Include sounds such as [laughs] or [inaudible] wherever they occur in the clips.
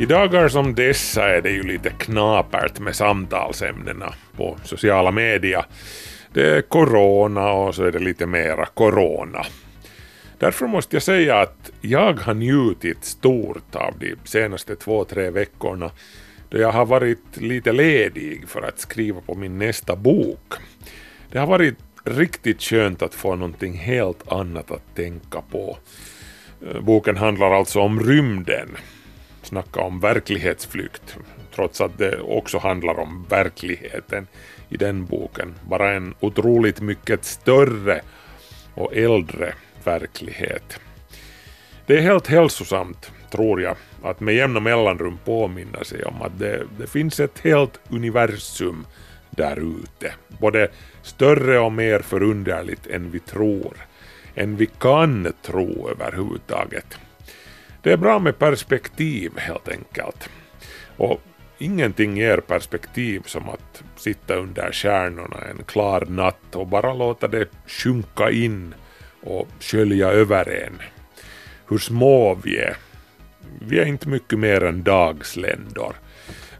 I dagar som dessa är det ju lite knapert med samtalsämnena på sociala medier. Det är corona och så är det lite mera corona. Därför måste jag säga att jag har njutit stort av de senaste två, tre veckorna då jag har varit lite ledig för att skriva på min nästa bok. Det har varit riktigt skönt att få någonting helt annat att tänka på. Eh, boken handlar alltså om rymden. Snacka om verklighetsflykt, trots att det också handlar om verkligheten i den boken. Bara en otroligt mycket större och äldre verklighet. Det är helt hälsosamt, tror jag, att med jämna mellanrum påminna sig om att det, det finns ett helt universum där ute. Både större och mer förunderligt än vi tror. Än vi kan tro överhuvudtaget. Det är bra med perspektiv helt enkelt. Och ingenting ger perspektiv som att sitta under stjärnorna en klar natt och bara låta det sjunka in och skölja över en. Hur små vi är. Vi är inte mycket mer än dagsländor.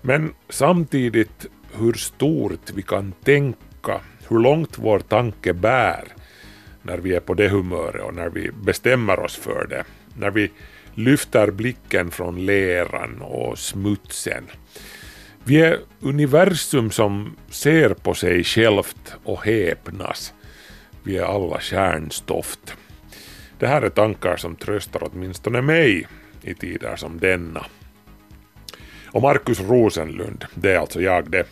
Men samtidigt hur stort vi kan tänka, hur långt vår tanke bär när vi är på det humöret och när vi bestämmer oss för det. När vi lyfter blicken från leran och smutsen. Vi är universum som ser på sig självt och häpnas. Vi är alla kärnstoft. Det här är tankar som tröstar åtminstone mig i tider som denna. Och Markus Rosenlund, det är alltså jag det.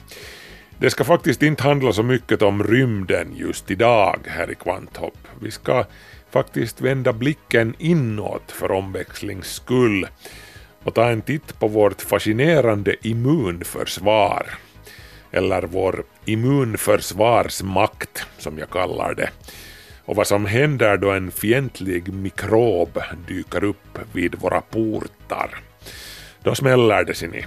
Det ska faktiskt inte handla så mycket om rymden just idag här i Kvanthopp. Vi ska faktiskt vända blicken inåt för omväxlings skull och ta en titt på vårt fascinerande immunförsvar. Eller vår immunförsvarsmakt, som jag kallar det. Och vad som händer då en fientlig mikrob dyker upp vid våra portar. Då smäller det, ser ni.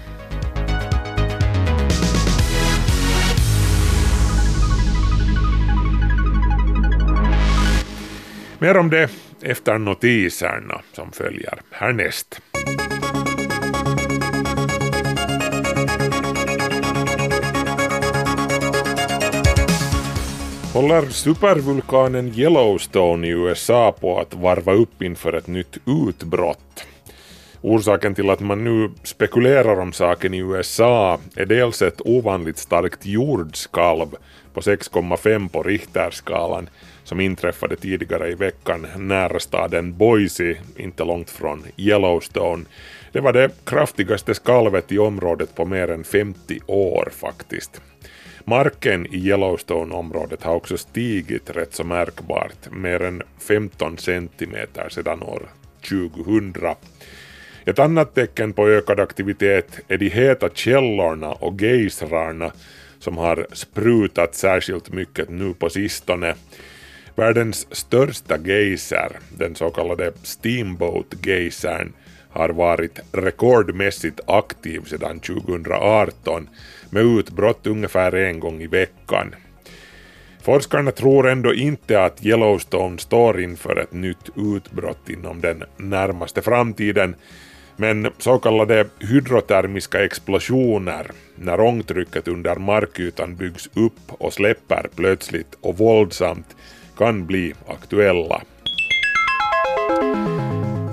Mer om det efter notiserna som följer härnäst. Håller supervulkanen Yellowstone i USA på att varva upp inför ett nytt utbrott? Orsaken till att man nu spekulerar om saken i USA är dels ett ovanligt starkt jordskalv på 6,5 på Richterskalan som inträffade tidigare i veckan nära staden Boise, inte långt från Yellowstone. Det var det kraftigaste skalvet i området på mer än 50 år faktiskt. Marken i Yellowstone-området har också stigit rätt så märkbart, mer än 15 centimeter sedan år 2000. Ett annat tecken på ökad aktivitet är de heta källorna och gejsrarna som har sprutat särskilt mycket nu på sistone. Världens största geyser, den så kallade Steamboat-geysern, har varit rekordmässigt aktiv sedan 2018 med utbrott ungefär en gång i veckan. Forskarna tror ändå inte att Yellowstone står inför ett nytt utbrott inom den närmaste framtiden, men så kallade hydrotermiska explosioner, när ångtrycket under markytan byggs upp och släpper plötsligt och våldsamt, kan bli aktuella.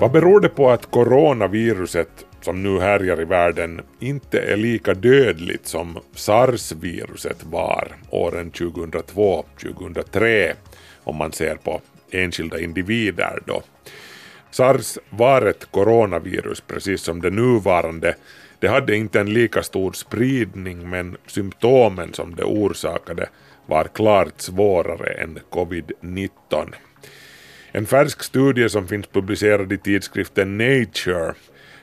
Vad beror det på att coronaviruset som nu härjar i världen inte är lika dödligt som sars-viruset var åren 2002-2003 om man ser på enskilda individer då. Sars var ett coronavirus precis som det nuvarande. Det hade inte en lika stor spridning men symptomen som det orsakade var klart svårare än covid-19. En färsk studie som finns publicerad i tidskriften Nature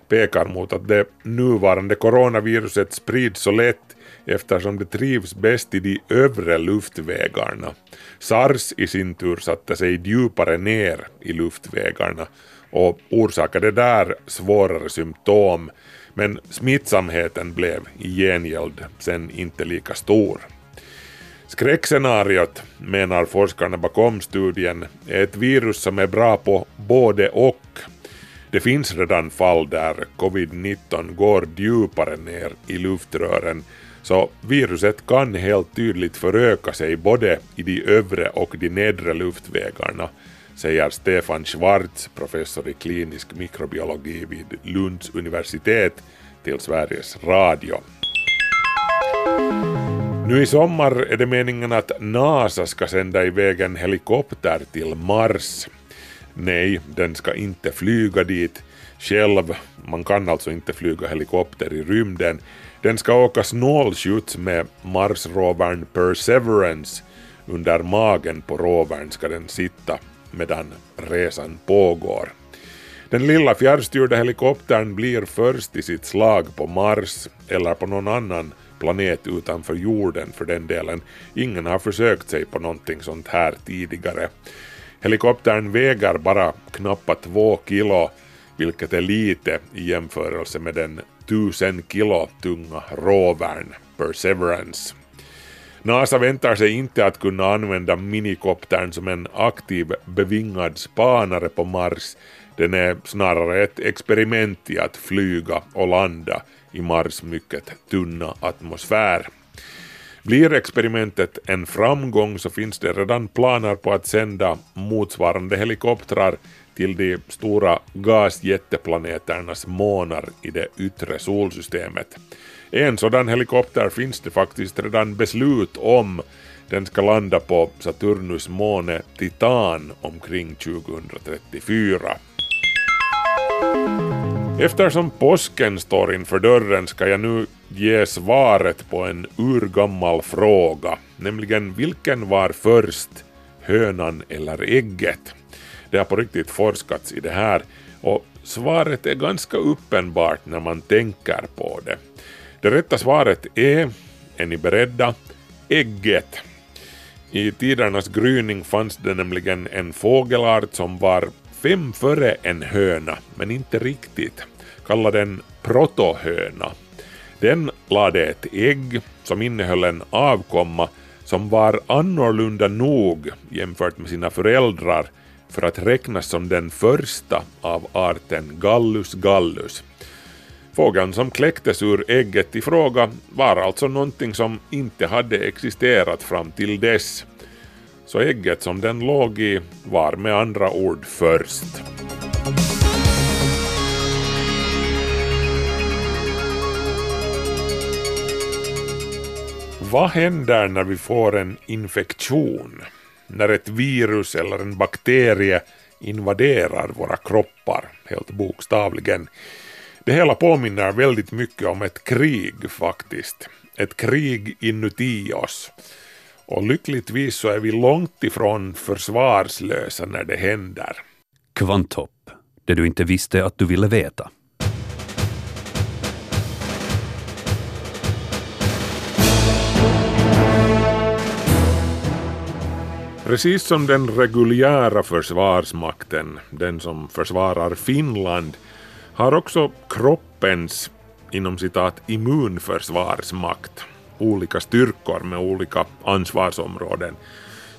pekar mot att det nuvarande coronaviruset sprids så lätt eftersom det trivs bäst i de övre luftvägarna. Sars i sin tur satte sig djupare ner i luftvägarna och orsakade där svårare symptom men smittsamheten blev i gengäld sen inte lika stor. Skräckscenariot, menar forskarna bakom studien, är ett virus som är bra på både och. Det finns redan fall där covid-19 går djupare ner i luftrören, så viruset kan helt tydligt föröka sig både i de övre och de nedre luftvägarna, säger Stefan Schwartz, professor i klinisk mikrobiologi vid Lunds universitet, till Sveriges Radio. Nu i sommar är det meningen att NASA ska sända iväg en helikopter till Mars. Nej, den ska inte flyga dit själv. Man kan alltså inte flyga helikopter i rymden. Den ska åka snålskjuts med Mars-rovern Perseverance. Under magen på rovern ska den sitta medan resan pågår. Den lilla fjärrstyrda helikoptern blir först i sitt slag på Mars eller på någon annan planet utanför jorden för den delen. Ingen har försökt sig på någonting sånt här tidigare. Helikoptern väger bara knappt två kilo, vilket är lite i jämförelse med den tusen kilo tunga rovern Perseverance. NASA väntar sig inte att kunna använda minikoptern som en aktiv bevingad spanare på Mars. Den är snarare ett experiment i att flyga och landa i Mars mycket tunna atmosfär. Blir experimentet en framgång så finns det redan planer på att sända motsvarande helikoptrar till de stora gasjätteplaneternas månar i det yttre solsystemet. En sådan helikopter finns det faktiskt redan beslut om. Den ska landa på Saturnus måne Titan omkring 2034. Eftersom påsken står inför dörren ska jag nu ge svaret på en urgammal fråga, nämligen vilken var först, hönan eller ägget? Det har på riktigt forskats i det här och svaret är ganska uppenbart när man tänker på det. Det rätta svaret är, är ni beredda, ägget. I tidernas gryning fanns det nämligen en fågelart som var fem före en höna, men inte riktigt. Kalla den protohöna. Den lade ett ägg som innehöll en avkomma som var annorlunda nog jämfört med sina föräldrar för att räknas som den första av arten Gallus gallus. Fågeln som kläcktes ur ägget i fråga var alltså någonting som inte hade existerat fram till dess. Så ägget som den låg i var med andra ord först. Vad händer när vi får en infektion? När ett virus eller en bakterie invaderar våra kroppar, helt bokstavligen. Det hela påminner väldigt mycket om ett krig faktiskt. Ett krig inuti oss. Och lyckligtvis så är vi långt ifrån försvarslösa när det händer. Kvanthopp, det du inte visste att du ville veta. Precis som den reguljära försvarsmakten, den som försvarar Finland, har också kroppens inom citat immunförsvarsmakt olika styrkor med olika ansvarsområden.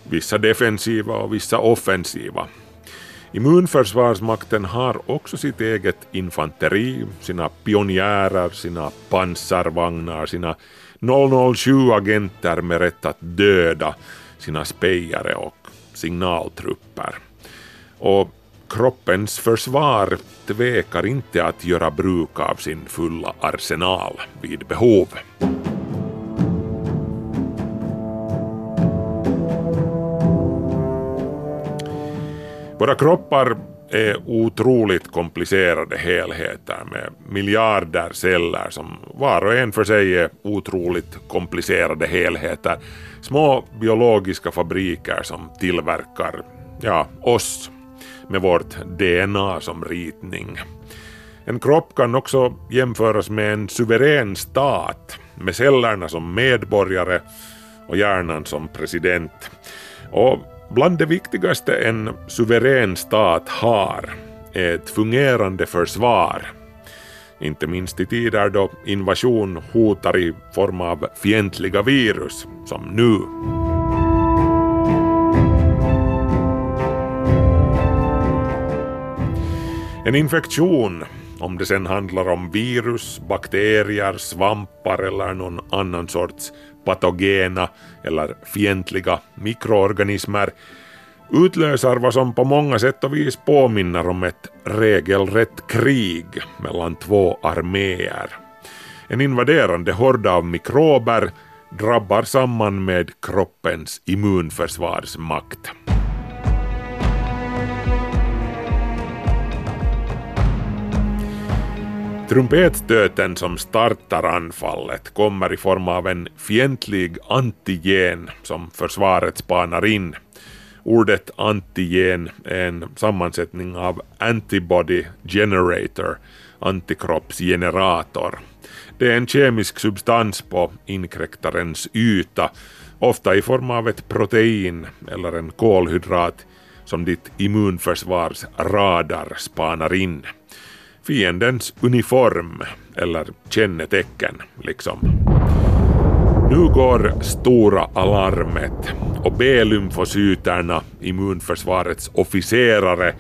Vissa defensiva och vissa offensiva. Immunförsvarsmakten har också sitt eget infanteri, sina pionjärer, sina pansarvagnar, sina 007-agenter med rätt att döda, sina spejare och signaltrupper. Och kroppens försvar tvekar inte att göra bruk av sin fulla arsenal vid behov. Våra kroppar är otroligt komplicerade helheter med miljarder celler som var och en för sig är otroligt komplicerade helheter. Små biologiska fabriker som tillverkar, ja, oss med vårt DNA som ritning. En kropp kan också jämföras med en suverän stat med cellerna som medborgare och hjärnan som president. Och bland det viktigaste en suverän stat har är ett fungerande försvar. Inte minst i tider då invasion hotar i form av fientliga virus, som nu. En infektion, om det sen handlar om virus, bakterier, svampar eller någon annan sorts patogena eller fientliga mikroorganismer, utlöser vad som på många sätt och vis påminner om ett regelrätt krig mellan två arméer. En invaderande hord av mikrober drabbar samman med kroppens immunförsvarsmakt. Trumpetstöten som startar anfallet kommer i form av en fientlig antigen som försvaret spanar in. Ordet antigen är en sammansättning av antibody generator, antikroppsgenerator. Det är en kemisk substans på inkräktarens yta, ofta i form av ett protein eller en kolhydrat som ditt immunförsvars radar spanar in fiendens uniform eller kännetecken liksom. Nu går stora alarmet och B-lymfocyterna, immunförsvarets officerare,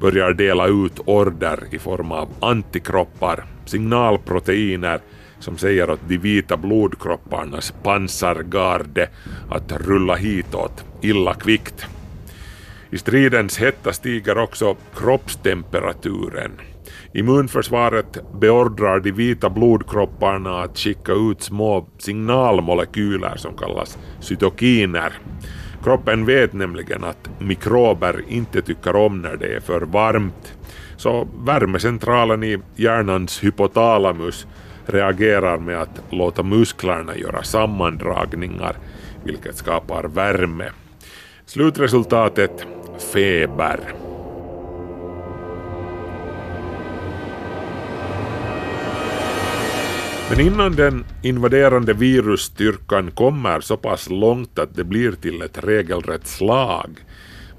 börjar dela ut order i form av antikroppar, signalproteiner som säger åt de vita blodkropparnas pansargarde att rulla hitåt illa kvickt. I stridens hetta stiger också kroppstemperaturen Immunförsvaret beordrar de vita blodkropparna att skicka ut små signalmolekyler som kallas cytokiner. Kroppen vet nämligen att mikrober inte tycker om när det är för varmt, så värmecentralen i hjärnans hypotalamus reagerar med att låta musklerna göra sammandragningar, vilket skapar värme. Slutresultatet feber. Men innan den invaderande virusstyrkan kommer så pass långt att det blir till ett regelrätt slag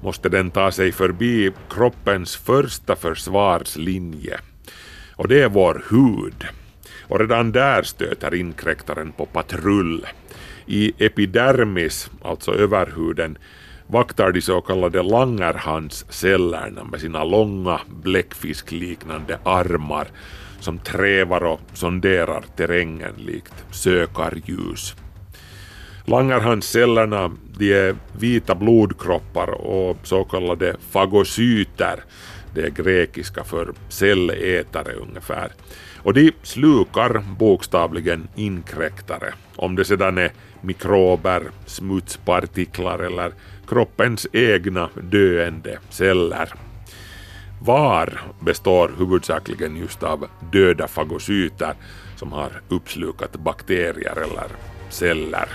måste den ta sig förbi kroppens första försvarslinje. Och det är vår hud. Och redan där stöter inkräktaren på patrull. I epidermis, alltså överhuden, vaktar de så kallade Langerhanscellerna med sina långa bläckfiskliknande armar som trävar och sonderar terrängen likt sökarljus. Langerhanscellerna de är vita blodkroppar och så kallade fagocyter, det är grekiska för cellätare ungefär. Och de slukar bokstavligen inkräktare, om det sedan är mikrober, smutspartiklar eller kroppens egna döende celler. VAR består huvudsakligen just av döda fagocyter som har uppslukat bakterier eller celler.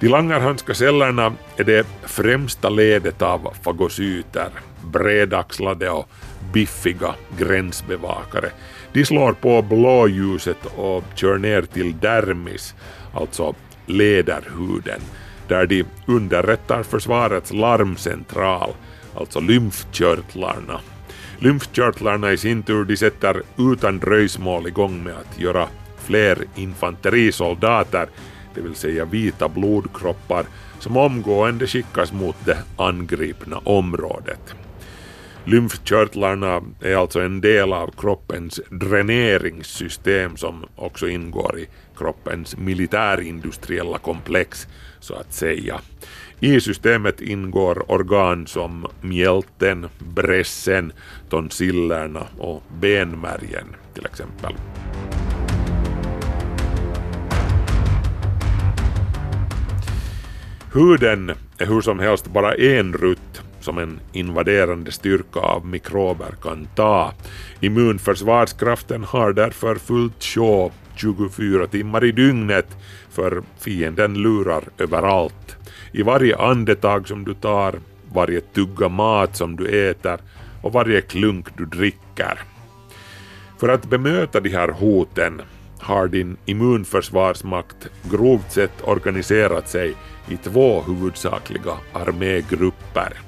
De langerhanska cellerna är det främsta ledet av fagocyter, bredaxlade och biffiga gränsbevakare. De slår på blåljuset och kör ner till dermis, alltså lederhuden, där de underrättar försvarets larmcentral alltså lymfkörtlarna. Lymfkörtlarna i sin tur de sätter utan dröjsmål igång med att göra fler infanterisoldater, det vill säga vita blodkroppar, som omgående skickas mot det angripna området. Lymfkörtlarna är alltså en del av kroppens dräneringssystem som också ingår i kroppens militärindustriella komplex, så att säga. I systemet ingår organ som mjälten, brässen, tonsillerna och benmärgen till exempel. Huden är hur som helst bara en rutt som en invaderande styrka av mikrober kan ta. Immunförsvarskraften har därför fullt sjå 24 timmar i dygnet för fienden lurar överallt i varje andetag som du tar, varje tugga mat som du äter och varje klunk du dricker. För att bemöta de här hoten har din immunförsvarsmakt grovt sett organiserat sig i två huvudsakliga armégrupper.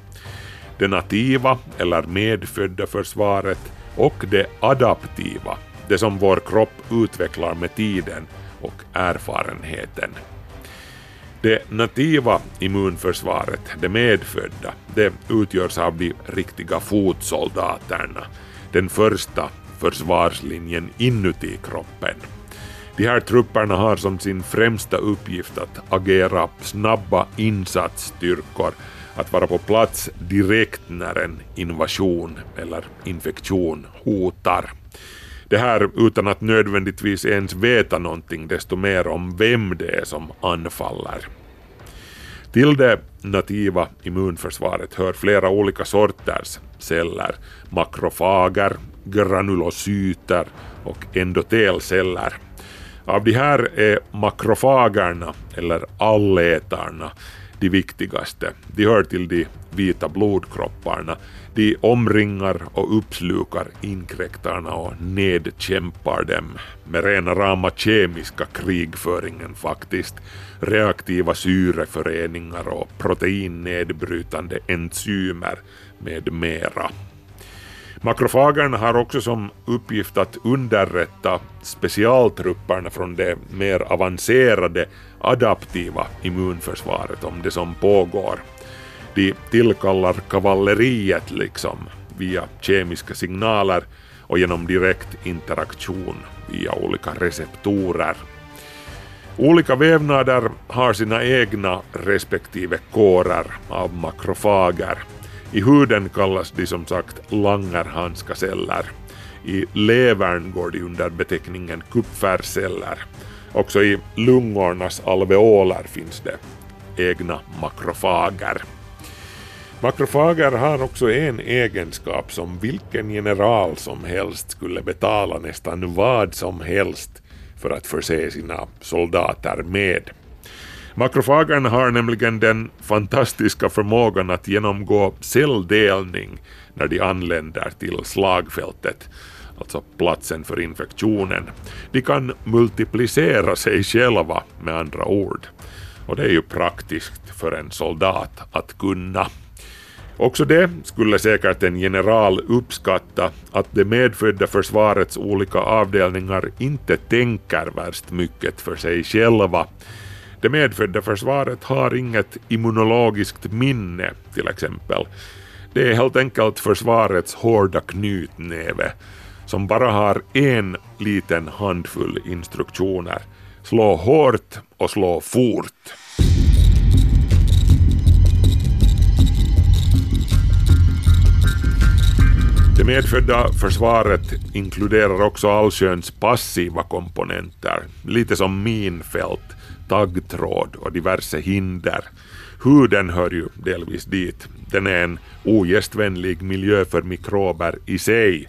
Det nativa eller medfödda försvaret och det adaptiva, det som vår kropp utvecklar med tiden och erfarenheten. Det nativa immunförsvaret, det medfödda, det utgörs av de riktiga fotsoldaterna, den första försvarslinjen inuti kroppen. De här trupperna har som sin främsta uppgift att agera snabba insatsstyrkor, att vara på plats direkt när en invasion eller infektion hotar. Det här utan att nödvändigtvis ens veta någonting desto mer om vem det är som anfaller. Till det nativa immunförsvaret hör flera olika sorters celler, makrofager, granulocyter och endotelceller. Av de här är makrofagerna, eller allätarna, de viktigaste. De hör till de vita blodkropparna. De omringar och uppslukar inkräktarna och nedkämpar dem med rena rama kemiska krigföringen faktiskt. Reaktiva syreföreningar och proteinnedbrytande enzymer med mera. Makrofagerna har också som uppgift att underrätta specialtrupperna från det mer avancerade adaptiva immunförsvaret om det som pågår. De tillkallar kavalleriet liksom via kemiska signaler och genom direkt interaktion via olika receptorer. Olika vävnader har sina egna respektive kårer av makrofager i huden kallas de som sagt langerhanskaceller. I levern går de under beteckningen kupferceller. Också i lungornas alveoler finns det egna makrofager. Makrofager har också en egenskap som vilken general som helst skulle betala nästan vad som helst för att förse sina soldater med. Makrofagerna har nämligen den fantastiska förmågan att genomgå celldelning när de anländer till slagfältet, alltså platsen för infektionen. De kan multiplicera sig själva med andra ord. Och det är ju praktiskt för en soldat att kunna. Också det skulle säkert en general uppskatta, att det medfödda försvarets olika avdelningar inte tänker värst mycket för sig själva, det medfödda försvaret har inget immunologiskt minne till exempel. Det är helt enkelt försvarets hårda knytnäve som bara har en liten handfull instruktioner. Slå hårt och slå fort. Det medfödda försvaret inkluderar också allsköns passiva komponenter, lite som minfält, taggtråd och diverse hinder. Huden hör ju delvis dit. Den är en ogästvänlig miljö för mikrober i sig.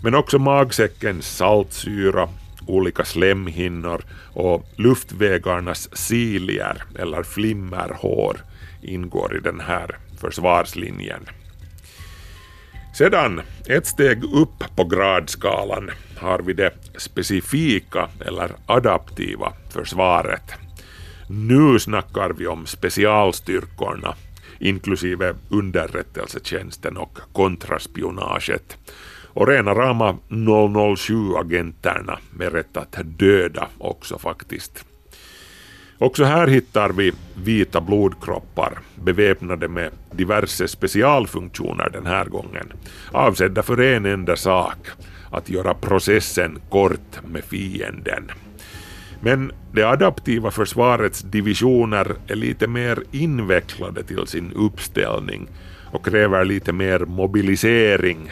Men också magsäckens saltsyra, olika slemhinnor och luftvägarnas cilier eller flimmerhår ingår i den här försvarslinjen. Sedan, ett steg upp på gradskalan, har vi det specifika eller adaptiva försvaret. Nu snackar vi om specialstyrkorna, inklusive underrättelsetjänsten och kontraspionaget. Och rena rama 007-agenterna med rätt att döda också faktiskt. Också här hittar vi vita blodkroppar beväpnade med diverse specialfunktioner den här gången, avsedda för en enda sak, att göra processen kort med fienden. Men det adaptiva försvarets divisioner är lite mer invecklade till sin uppställning och kräver lite mer mobilisering.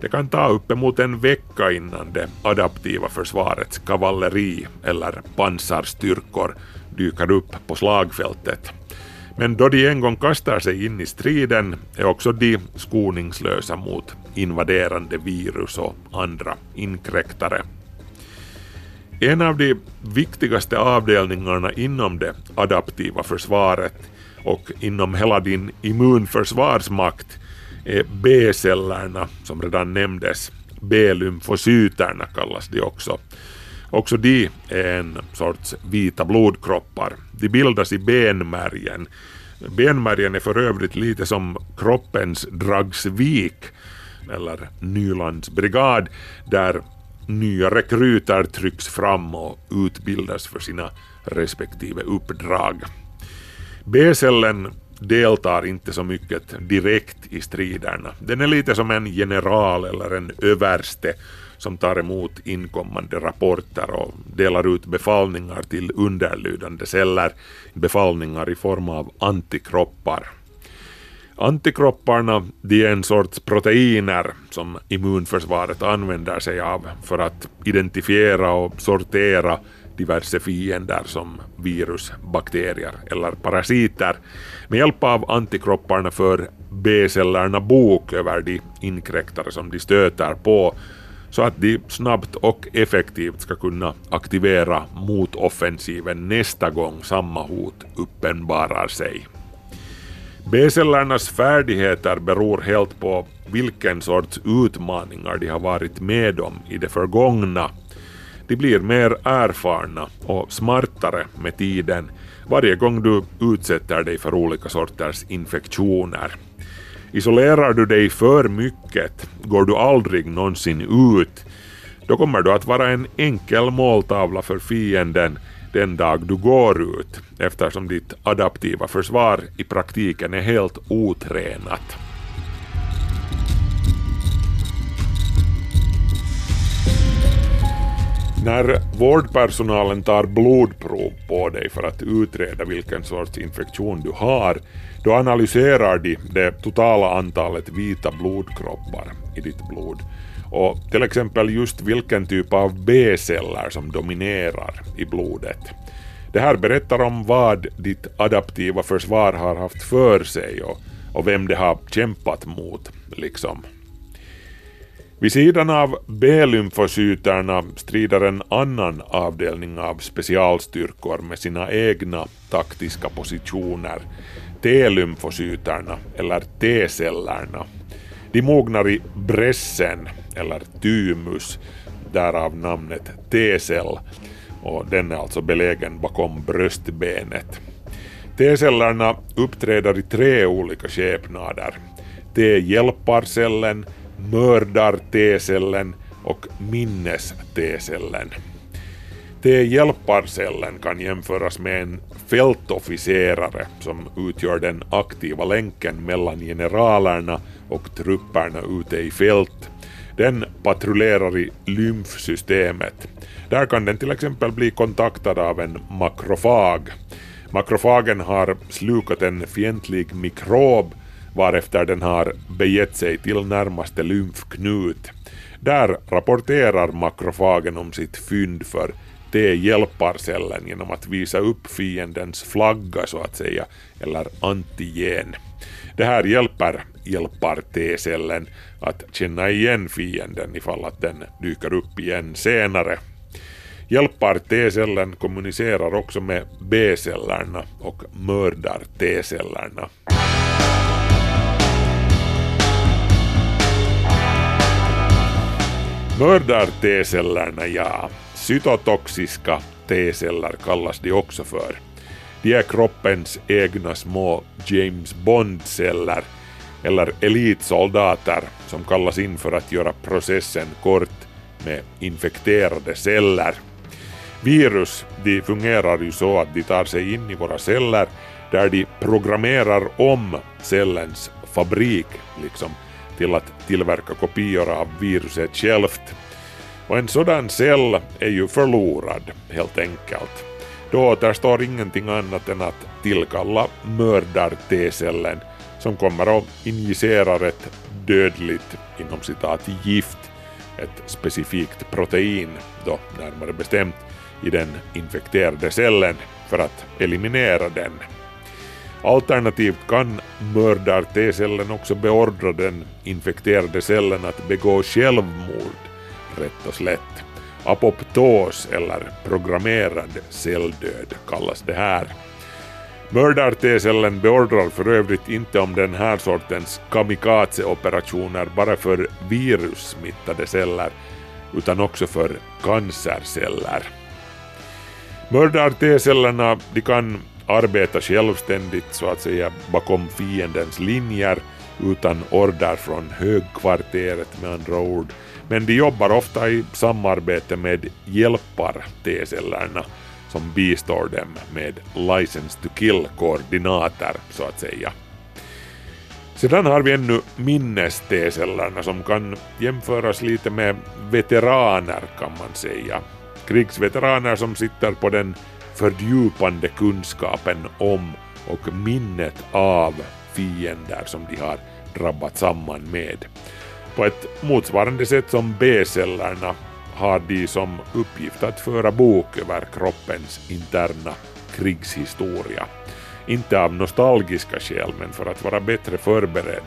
Det kan ta uppemot en vecka innan det adaptiva försvarets kavalleri eller pansarstyrkor dyker upp på slagfältet. Men då de en gång kastar sig in i striden är också de skoningslösa mot invaderande virus och andra inkräktare. En av de viktigaste avdelningarna inom det adaptiva försvaret och inom hela din immunförsvarsmakt är B-cellerna som redan nämndes, B-lymfocyterna kallas de också. Också de är en sorts vita blodkroppar. De bildas i benmärgen. Benmärgen är för övrigt lite som kroppens Dragsvik eller Nylands brigad där nya rekryter trycks fram och utbildas för sina respektive uppdrag. B-cellen deltar inte så mycket direkt i striderna. Den är lite som en general eller en överste som tar emot inkommande rapporter och delar ut befallningar till underlydande celler, befallningar i form av antikroppar. Antikropparna de är en sorts proteiner som immunförsvaret använder sig av för att identifiera och sortera diverse fiender som virus, bakterier eller parasiter. Med hjälp av antikropparna för B-cellerna bok över de inkräktare som de stöter på så att de snabbt och effektivt ska kunna aktivera motoffensiven nästa gång samma hot uppenbarar sig. B-cellernas färdigheter beror helt på vilken sorts utmaningar de har varit med om i det förgångna. De blir mer erfarna och smartare med tiden varje gång du utsätter dig för olika sorters infektioner. Isolerar du dig för mycket, går du aldrig någonsin ut, då kommer du att vara en enkel måltavla för fienden den dag du går ut eftersom ditt adaptiva försvar i praktiken är helt otränat. När vårdpersonalen tar blodprov på dig för att utreda vilken sorts infektion du har, då analyserar de det totala antalet vita blodkroppar i ditt blod och till exempel just vilken typ av B-celler som dominerar i blodet. Det här berättar om vad ditt adaptiva försvar har haft för sig och, och vem det har kämpat mot, liksom. Vid sidan av B-lymfocyterna strider en annan avdelning av specialstyrkor med sina egna taktiska positioner, T-lymfocyterna eller T-cellerna. De mognar i brässen eller thymus, därav namnet T-cell, och den är alltså belägen bakom bröstbenet. T-cellerna uppträder i tre olika skepnader. T-hjälparcellen, mördar-T-cellen och minnes-T-cellen. T-hjälparcellen kan jämföras med en fältofficerare som utgör den aktiva länken mellan generalerna och trupperna ute i fält. Den patrullerar i lymfsystemet. Där kan den till exempel bli kontaktad av en makrofag. Makrofagen har slukat en fientlig mikrob varefter den har begett sig till närmaste lymfknut. Där rapporterar makrofagen om sitt fynd för T-hjälparcellen genom att visa upp fiendens flagga så att säga, eller antigen. Det här hjälper hjälpar T-cellen att känna igen fienden ifall att den dyker upp igen senare. Hjälpar T-cellen kommunicerar också med B-cellerna och mördar T-cellerna. Mördar T-cellerna, ja. Cytotoxiska T-celler kallas de också för. De är kroppens egna små James Bond-celler eller elitsoldater som kallas in för att göra processen kort med infekterade celler. Virus de fungerar ju så att de tar sig in i våra celler där de programmerar om cellens fabrik liksom till att tillverka kopior av viruset självt. Och en sådan cell är ju förlorad helt enkelt. Då återstår ingenting annat än att tillkalla mördar-T-cellen som kommer att injicera ett dödligt inom citat gift, ett specifikt protein då närmare bestämt i den infekterade cellen för att eliminera den. Alternativt kan mördar-T-cellen också beordra den infekterade cellen att begå självmord, rätt och slätt. Apoptos eller programmerad celldöd kallas det här. Mördar-T-cellen beordrar för övrigt inte om den här sortens kamikazeoperationer bara för virussmittade celler utan också för cancerceller. Mördar-T-cellerna de kan arbeta självständigt så att säga bakom fiendens linjer utan order från högkvarteret med andra ord. Men de jobbar ofta i samarbete med hjälpar-T-cellerna som bistår dem med license to kill-koordinater så att säga. Sedan har vi ännu minnes-T-cellerna som kan jämföras lite med veteraner kan man säga. Krigsveteraner som sitter på den fördjupande kunskapen om och minnet av fiender som de har drabbat samman med. På ett motsvarande sätt som B-cellerna har de som uppgift att föra bok över kroppens interna krigshistoria. Inte av nostalgiska skäl men för att vara bättre förberedd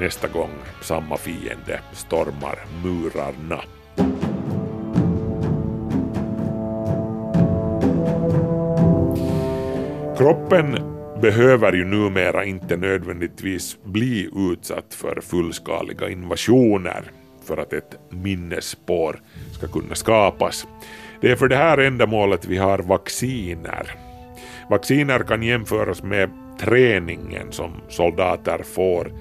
nästa gång samma fiende stormar murarna. Kroppen behöver ju numera inte nödvändigtvis bli utsatt för fullskaliga invasioner för att ett minnesspår ska kunna skapas. Det är för det här ändamålet vi har vacciner. Vacciner kan jämföras med träningen som soldater får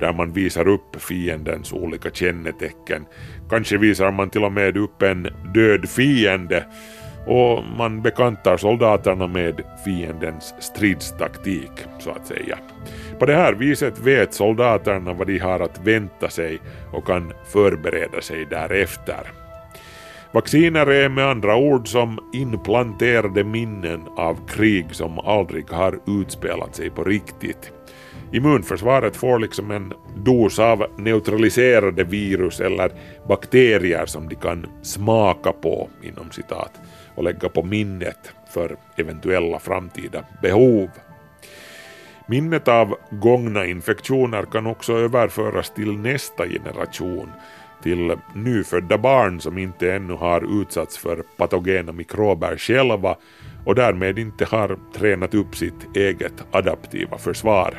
där man visar upp fiendens olika kännetecken. Kanske visar man till och med upp en död fiende och man bekantar soldaterna med fiendens stridstaktik så att säga. På det här viset vet soldaterna vad de har att vänta sig och kan förbereda sig därefter. Vacciner är med andra ord som implanterade minnen av krig som aldrig har utspelat sig på riktigt. Immunförsvaret får liksom en dos av neutraliserade virus eller bakterier som de kan smaka på inom citat och lägga på minnet för eventuella framtida behov. Minnet av gångna infektioner kan också överföras till nästa generation, till nyfödda barn som inte ännu har utsatts för patogena mikrober själva och därmed inte har tränat upp sitt eget adaptiva försvar.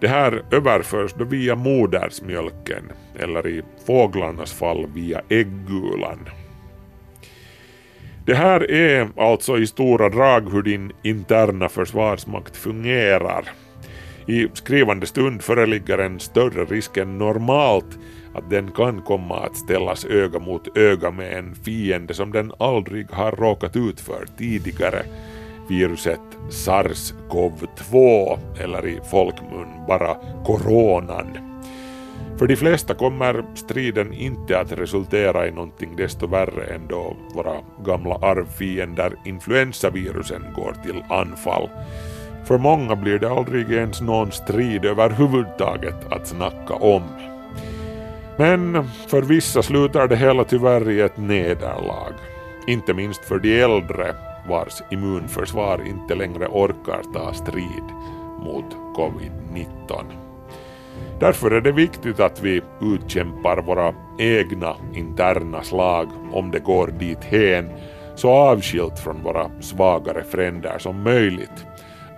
Det här överförs då via modersmjölken eller i fåglarnas fall via äggulan. Det här är alltså i stora drag hur din interna försvarsmakt fungerar. I skrivande stund föreligger en större risk än normalt att den kan komma att ställas öga mot öga med en fiende som den aldrig har råkat ut för tidigare, viruset SARS-CoV-2 eller i folkmun bara coronan. För de flesta kommer striden inte att resultera i någonting desto värre än då våra gamla arvfiender influensavirusen går till anfall. För många blir det aldrig ens någon strid överhuvudtaget att snacka om. Men för vissa slutar det hela tyvärr i ett nederlag. Inte minst för de äldre vars immunförsvar inte längre orkar ta strid mot covid-19. Därför är det viktigt att vi utkämpar våra egna interna slag om det går dit hen så avskilt från våra svagare fränder som möjligt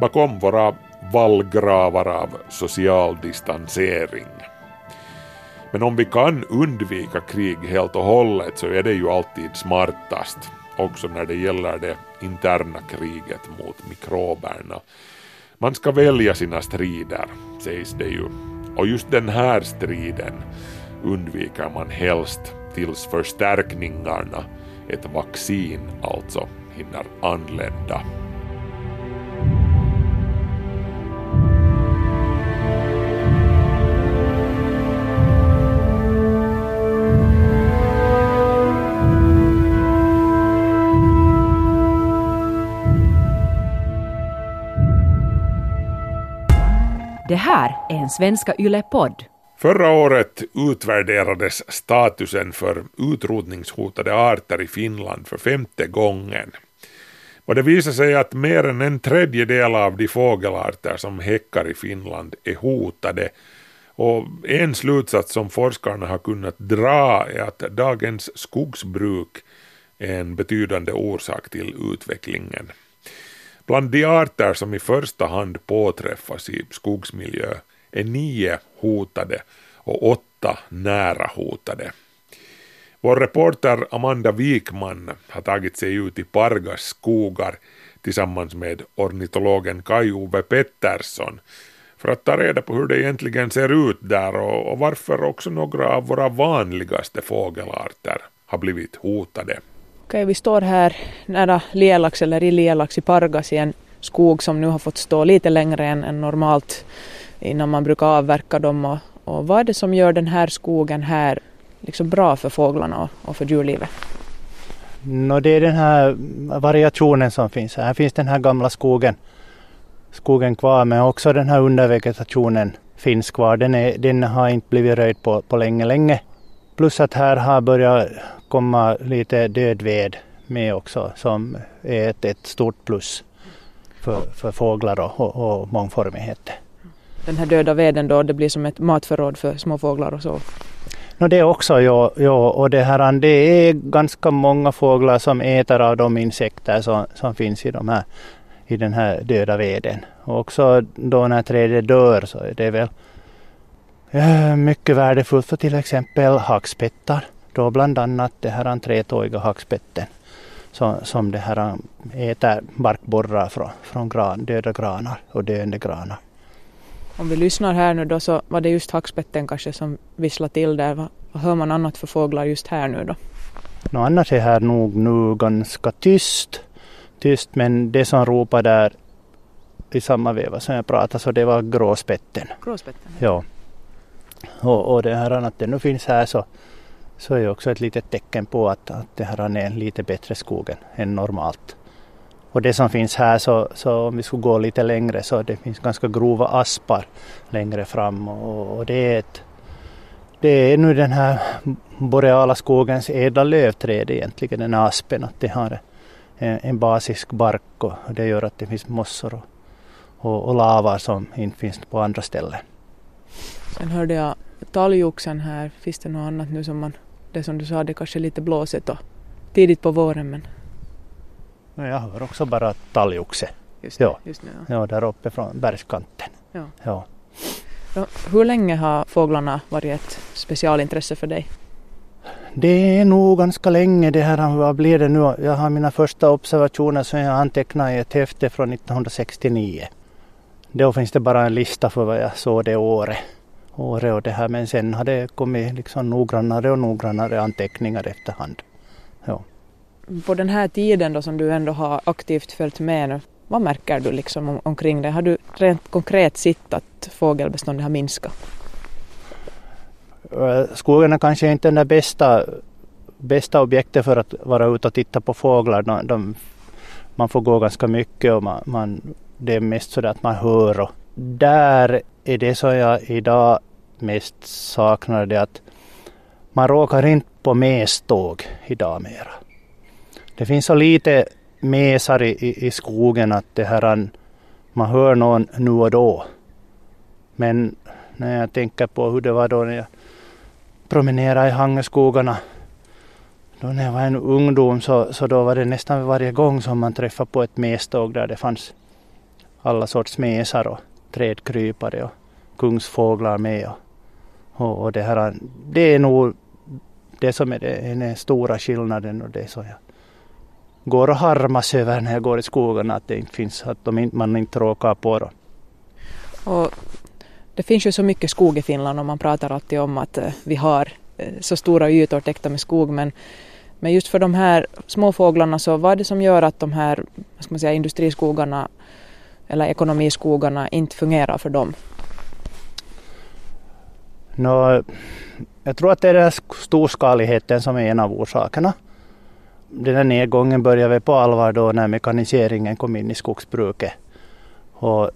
bakom våra vallgravar av social distansering. Men om vi kan undvika krig helt och hållet så är det ju alltid smartast, också när det gäller det interna kriget mot mikroberna. Man ska välja sina strider, sägs det ju och just den här striden undviker man helst tills förstärkningarna, ett vaccin alltså, hinner anlända. Det här är en Svenska Yle-podd. Förra året utvärderades statusen för utrotningshotade arter i Finland för femte gången. Och det visar sig att mer än en tredjedel av de fågelarter som häckar i Finland är hotade. Och en slutsats som forskarna har kunnat dra är att dagens skogsbruk är en betydande orsak till utvecklingen. Bland de arter som i första hand påträffas i skogsmiljö är nio hotade och åtta nära hotade. Vår reporter Amanda Wikman har tagit sig ut i Pargas skogar tillsammans med ornitologen Kai-Ove Pettersson för att ta reda på hur det egentligen ser ut där och, och varför också några av våra vanligaste fågelarter har blivit hotade. Okej, eh, vi står här nära Lielax eller i Lielax i Pargas i en skog som nu har fått stå lite längre än, än normalt innan man brukar avverka dem. Och, och vad är det som gör den här skogen här liksom bra för fåglarna och, och för djurlivet? No, det är den här variationen som finns. Här finns den här gamla skogen, skogen kvar men också den här undervegetationen finns kvar. Den, är, den har inte blivit röjd på, på länge, länge. Plus att här har börjat komma lite död ved med också som är ett, ett stort plus för, för fåglar och, och, och mångformighet. Den här döda veden då, det blir som ett matförråd för små fåglar och så? No, det också, ja, ja. Och det, här, det är ganska många fåglar som äter av de insekter som, som finns i, de här, i den här döda veden. Och också då när trädet dör så är det väl mycket värdefullt för till exempel hackspettar. Då bland annat det här trätåiga hackspetten som, som det här äter barkborrar från, från gran, döda granar och döende granar. Om vi lyssnar här nu då så var det just hackspetten kanske som visslade till där. Vad, hör man annat för fåglar just här nu då? No, annars är här nog nu ganska tyst. Tyst men det som ropar där i samma veva som jag pratade så det var gråspetten. Gråspetten? Ja. Och, och det här att det nu finns här så, så är också ett litet tecken på att, att det här är en lite bättre skog än normalt. Och det som finns här så, så om vi skulle gå lite längre så det finns ganska grova aspar längre fram och, och det är ett det är nu den här boreala skogens ädla lövträd egentligen, den aspen, att det har en, en basisk bark och det gör att det finns mossor och, och, och lavar som inte finns på andra ställen. Sen hörde jag talgoxen här, finns det något annat nu som man, det som du sa, det kanske är lite blåsigt och tidigt på våren men jag hör också bara talgoxe. Just, ja. just nu, ja. ja, där uppe från bergskanten. Ja. Ja. Ja, Hur länge har fåglarna varit ett specialintresse för dig? Det är nog ganska länge det här. Vad blir det nu? Jag har mina första observationer som jag antecknade i ett häfte från 1969. Då finns det bara en lista för vad jag såg det året. Året och det här. Men sen har det kommit liksom noggrannare och noggrannare anteckningar efterhand. Ja. På den här tiden då som du ändå har aktivt följt med nu, vad märker du liksom om, omkring det? Har du rent konkret sett att fågelbeståndet har minskat? Skogen är kanske inte det bästa, bästa objektet för att vara ute och titta på fåglar. De, de, man får gå ganska mycket och man, man, det är mest så att man hör. Och där är det som jag idag mest saknar det att man råkar inte på meståg idag mera. Det finns så lite mesar i, i, skogen att det här, man hör någon nu och då. Men när jag tänker på hur det var då när jag promenerade i Hangeskogarna då när jag var en ungdom så, så då var det nästan varje gång som man träffade på ett meståg där det fanns alla sorts mesar och trädkrypare och kungsfåglar med. Och, och, det, här, det är nog det som är den stora skillnaden och det som jag går och harmas över när jag går i skogen att det inte finns, att de, man inte råkar på dem. Och det finns ju så mycket skog i Finland och man pratar alltid om att eh, vi har eh, så stora ytor täckta med skog men, men just för de här småfåglarna så vad är det som gör att de här vad ska man säga, industriskogarna eller ekonomiskogarna inte fungerar för dem? Nå, jag tror att det är den här storskaligheten som är en av orsakerna. Den här nedgången började väl på allvar då när mekaniseringen kom in i skogsbruket. Och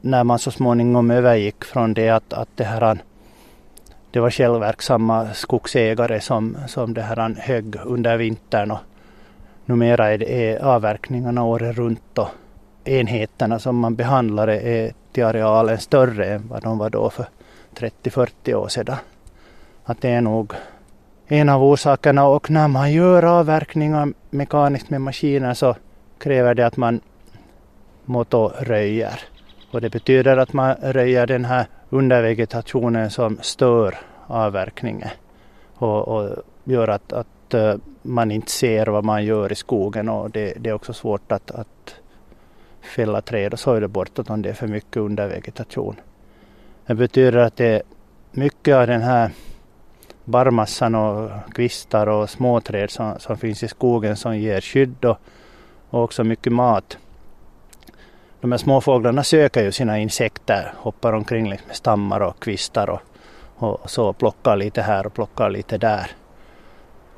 när man så småningom övergick från det att, att det här det var självverksamma skogsägare som, som det här högg under vintern och numera är, det, är avverkningarna året runt och enheterna som man behandlade är till arealen större än vad de var då för 30-40 år sedan. Att det är nog en av orsakerna och när man gör avverkningar mekaniskt med maskiner så kräver det att man röjer. Och det betyder att man röjer den här undervegetationen som stör avverkningen och, och gör att, att eh, man inte ser vad man gör i skogen och det, det är också svårt att, att fälla träd och så är det bortåt om det är för mycket undervegetation. Det betyder att det är mycket av den här barrmassan och kvistar och småträd som, som finns i skogen som ger skydd och, och också mycket mat. De här småfåglarna söker ju sina insekter, hoppar omkring liksom med stammar och kvistar och, och så plockar lite här och plockar lite där.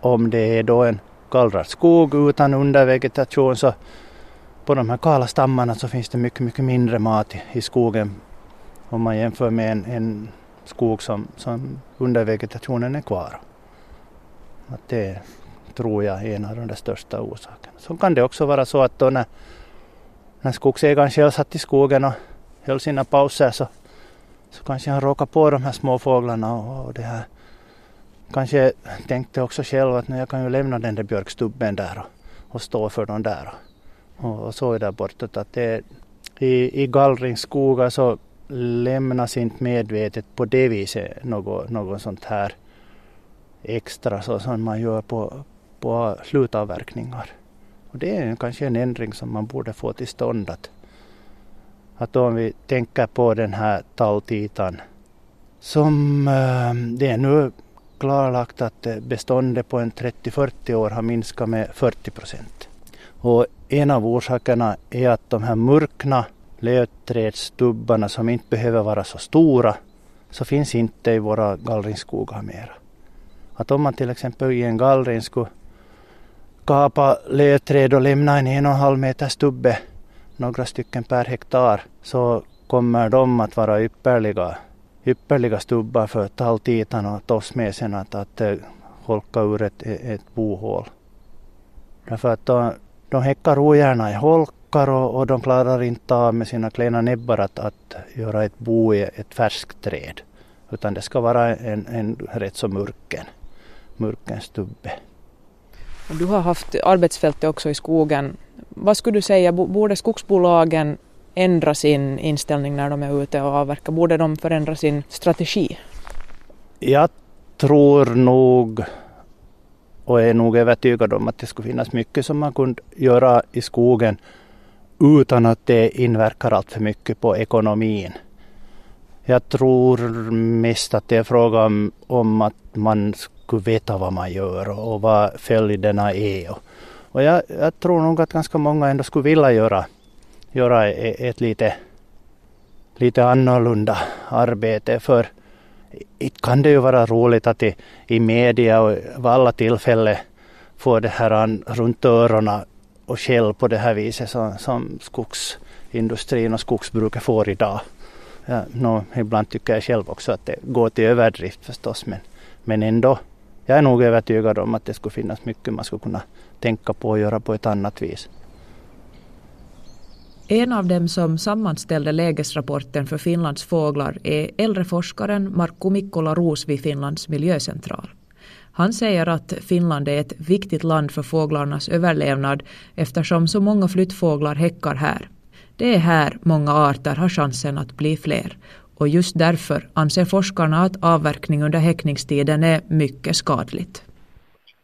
Om det är då en gallrad skog utan undervegetation så på de här kala stammarna så finns det mycket, mycket mindre mat i, i skogen om man jämför med en, en skog som, som undervegetationen är kvar. Att det tror jag är en av de största orsakerna. Så kan det också vara så att då när, när skogsägaren själv satt i skogen och höll sina pauser så, så kanske han råkade på de här små fåglarna och, och det här. Kanske tänkte också själv att jag kan ju lämna den där björkstubben där och, och stå för dem där. Och, och så är det bortåt att det, i, i gallringsskogar så lämnas inte medvetet på det viset något, något sånt här extra så som man gör på, på slutavverkningar. Och det är kanske en ändring som man borde få till stånd. Att, att om vi tänker på den här talltitan som eh, det är nu klarlagt att beståndet på en 30-40 år har minskat med 40 procent. Och en av orsakerna är att de här murkna lövträdsstubbarna som inte behöver vara så stora så finns inte i våra gallringsskogar mera. Att om man till exempel i en gallring skulle kapa lövträd och lämna en en och en halv meter stubbe, några stycken per hektar, så kommer de att vara ypperliga, ypperliga stubbar för talltitan och tossmesen att, att eh, holka ur ett, ett bohål. Därför att de, de häckar ogärna i holk hackar och, och de klarar inte av med sina klena näbbar att, att göra ett bo i ett färskt träd. Utan det ska vara en, en rätt så murken, murken stubbe. Du har haft arbetsfältet också i skogen. Vad skulle du säga, borde skogsbolagen ändra sin inställning när de är ute och avverkar? Borde de förändra sin strategi? Jag tror nog och är nog övertygad om att det skulle finnas mycket som man kunde göra i skogen utan att det inverkar allt för mycket på ekonomin. Jag tror mest att det är fråga om, om att man skulle veta vad man gör och, och vad följderna är. Och, och jag, jag, tror nog att ganska många ändå skulle vilja göra, göra e, ett, lite, lite annorlunda arbete. För inte kan det ju vara roligt att i, i media och vid alla tillfällen få det här runt öronen och skäll på det här viset som, som skogsindustrin och skogsbruket får idag. Ja, no, ibland tycker jag själv också att det går till överdrift förstås men, men ändå. Jag är nog övertygad om att det skulle finnas mycket man skulle kunna tänka på och göra på ett annat vis. En av dem som sammanställde lägesrapporten för Finlands fåglar är äldre forskaren Markku Mikkola Roos vid Finlands miljöcentral. Han säger att Finland är ett viktigt land för fåglarnas överlevnad eftersom så många flyttfåglar häckar här. Det är här många arter har chansen att bli fler. Och just därför anser forskarna att avverkning under häckningstiden är mycket skadligt.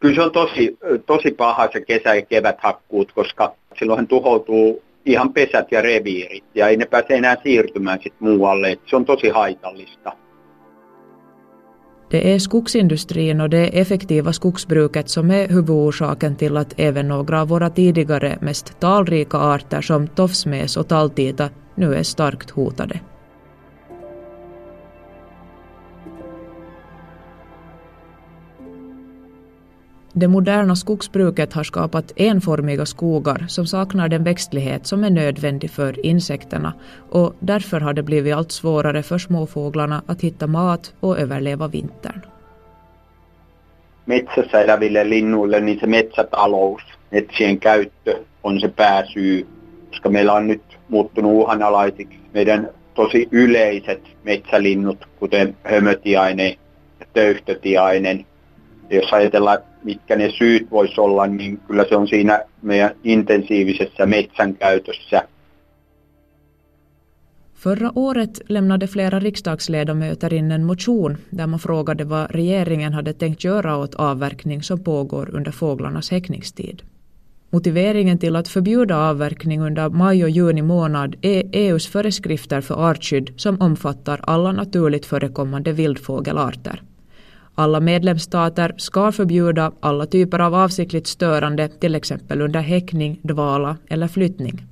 Kyllä se on tosi, tosi paha se kesä- ja keväthakkuut, koska silloin tuhoutuu ihan pesät ja reviirit ja ei ne pääse enää siirtymään sit muualle. se on tosi haitallista. Det är skogsindustrin och det effektiva skogsbruket som är huvudorsaken till att även några av våra tidigare mest talrika arter som tofsmes och talltita nu är starkt hotade. Det moderna skogsbruket har skapat enformiga skogar som saknar den växtlighet som är nödvändig för insekterna och därför har det blivit allt svårare för småfåglarna att hitta mat och överleva vintern. Metsässä eläville linnuille niin se metsätalous, metsien käyttö on se pääsyy, koska meillä on nyt muuttunut uhanalaisiksi meidän tosi yleiset metsälinnut, kuten hömötiainen ja töyhtötiainen. Jos ajatellaan mitkä ne syyt voisi olla, niin kyllä se on siinä meidän intensiivisessä metsänkäytössä. Förra året lämnade flera riksdagsledamöter in en motion där man frågade vad regeringen hade tänkt göra åt avverkning som pågår under fåglarnas häckningstid. Motiveringen till att förbjuda avverkning under maj och juni månad är EUs föreskrifter för artskydd som omfattar alla naturligt förekommande vildfågelarter. Alla medlemsstater ska förbjuda alla typer av avsiktligt störande, till exempel under häckning, dvala eller flyttning.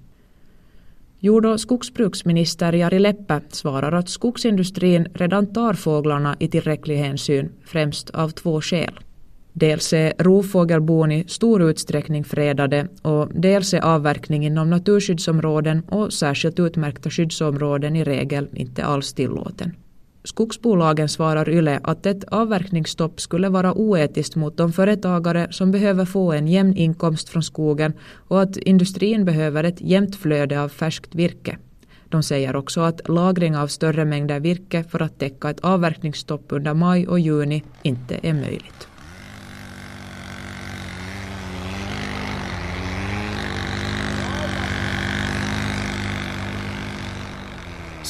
Jord och skogsbruksminister Jari Leppä svarar att skogsindustrin redan tar fåglarna i tillräcklig hänsyn, främst av två skäl. Dels är rovfågelbon i stor utsträckning fredade och dels är avverkning inom naturskyddsområden och särskilt utmärkta skyddsområden i regel inte alls tillåten. Skogsbolagen svarar Yle att ett avverkningsstopp skulle vara oetiskt mot de företagare som behöver få en jämn inkomst från skogen och att industrin behöver ett jämnt flöde av färskt virke. De säger också att lagring av större mängder virke för att täcka ett avverkningsstopp under maj och juni inte är möjligt.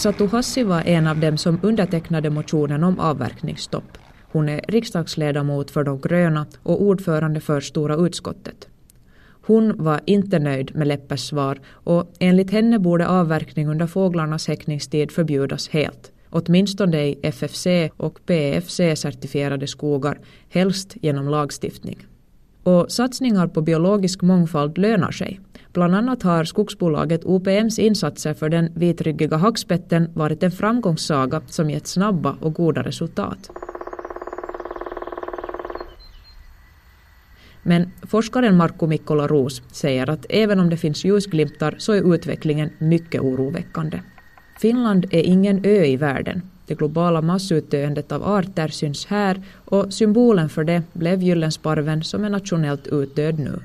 Satu Hassi var en av dem som undertecknade motionen om avverkningsstopp. Hon är riksdagsledamot för de gröna och ordförande för Stora utskottet. Hon var inte nöjd med Leppes svar och enligt henne borde avverkning under fåglarnas häckningstid förbjudas helt, åtminstone i FFC och PEFC-certifierade skogar, helst genom lagstiftning. Och satsningar på biologisk mångfald lönar sig. Bland annat har skogsbolaget OPMs insatser för den vitryggiga hackspetten varit en framgångssaga som gett snabba och goda resultat. Men forskaren Markku Mikkola Roos säger att även om det finns ljusglimtar så är utvecklingen mycket oroväckande. Finland är ingen ö i världen. Det globala massutdöendet av arter syns här och symbolen för det blev gyllensparven som är nationellt utdöd nu.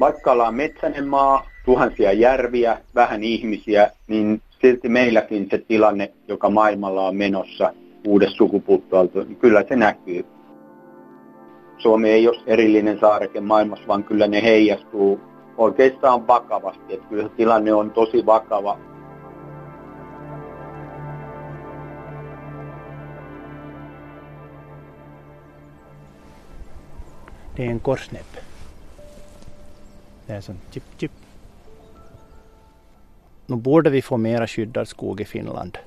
Vaikka ollaan metsäinen maa, tuhansia järviä, vähän ihmisiä, niin silti meilläkin se tilanne, joka maailmalla on menossa uudessa sukupuuttoalto, niin kyllä se näkyy. Suomi ei ole erillinen saareke maailmassa, vaan kyllä ne heijastuu oikeastaan vakavasti. Että kyllä tilanne on tosi vakava. Det är en korsnäbb. Det är som chip chip. Nu borde vi få mera skyddad skog i Finland.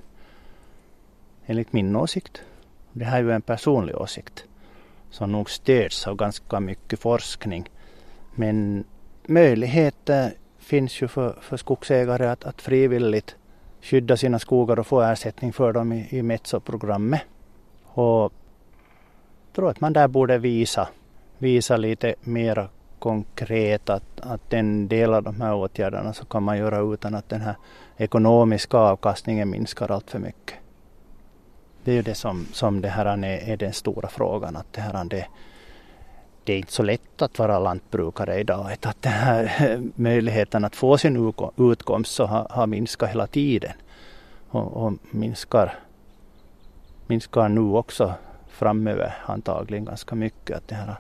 Enligt min åsikt. Det här är ju en personlig åsikt som nog stöds av ganska mycket forskning. Men möjligheter finns ju för, för skogsägare att, att frivilligt skydda sina skogar och få ersättning för dem i, i Metso-programmet. Och jag tror att man där borde visa, visa lite mera konkret att, att en del av de här åtgärderna så kan man göra utan att den här ekonomiska avkastningen minskar allt för mycket. Det är ju det som, som det här är, är den stora frågan. Att det, här, det, det är inte så lätt att vara lantbrukare idag. Att den här [laughs] möjligheten att få sin utkomst så har, har minskat hela tiden. Och, och minskar, minskar nu också framöver antagligen ganska mycket. Att det, här,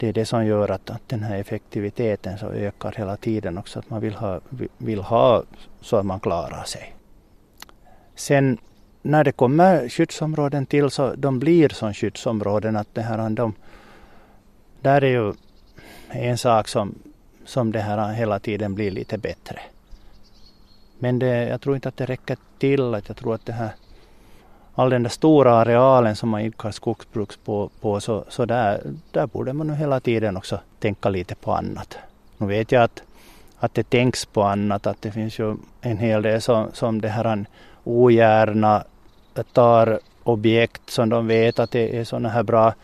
det är det som gör att, att den här effektiviteten så ökar hela tiden också. Att man vill ha, vill ha så att man klarar sig. Sen när det kommer skyddsområden till så de blir som skyddsområden. Att det här, de, där är ju en sak som, som det här hela tiden blir lite bättre. Men det, jag tror inte att det räcker till. Att jag tror att det här, all den där stora arealen som man idkar skogsbruk på, på så, så där, där borde man nu hela tiden också tänka lite på annat. Nu vet jag att, att det tänks på annat, att det finns ju en hel del som, som det här ogärna tar objekt som de vet att det är sådana här bra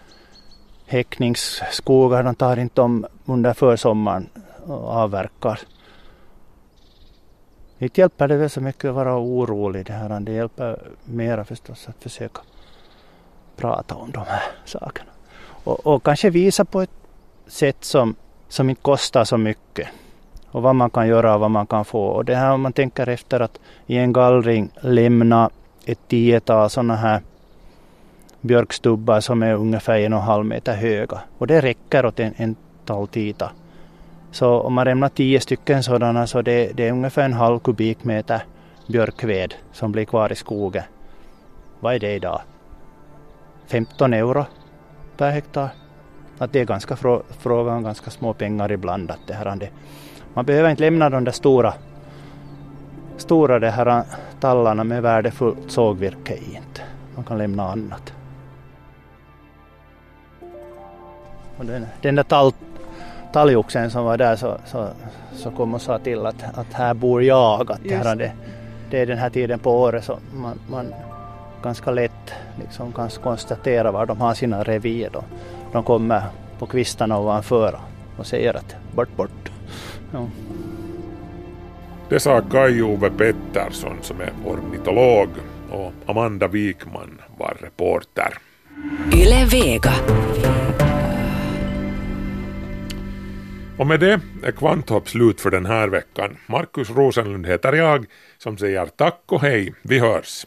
häckningsskogar. De tar inte dem under försommaren och avverkar. Inte hjälper det väl så mycket att vara orolig. Det, här. det hjälper mera förstås att försöka prata om de här sakerna. Och, och kanske visa på ett sätt som, som inte kostar så mycket och vad man kan göra och vad man kan få. Och det här om man tänker efter att i en gallring lämna ett tiotal sådana här björkstubbar som är ungefär en och en halv meter höga. Och det räcker åt en, en talltita. Så om man lämnar tio stycken sådana så det, det är ungefär en halv kubikmeter björkved som blir kvar i skogen. Vad är det idag? 15 euro per hektar. Att det är ganska frå, fråga om ganska små pengar ibland. Att det här, det, man behöver inte lämna de där stora, stora det här tallarna med värdefullt sågvirke i. Inte. Man kan lämna annat. Och den, den där tall, talgoxen som var där så, så, så kom och sa till att, att här bor jag. Att det, här, det, det är den här tiden på året så man, man ganska lätt liksom kan konstatera var de har sina revir. Då. De kommer på kvistarna ovanför och säger att bort, bort. Ja. Det sa Kai-Ove Pettersson som är ornitolog och Amanda Wikman var reporter. Yle Vega. Och med det är Kvanthopp slut för den här veckan. Markus Rosenlund heter jag som säger tack och hej, vi hörs.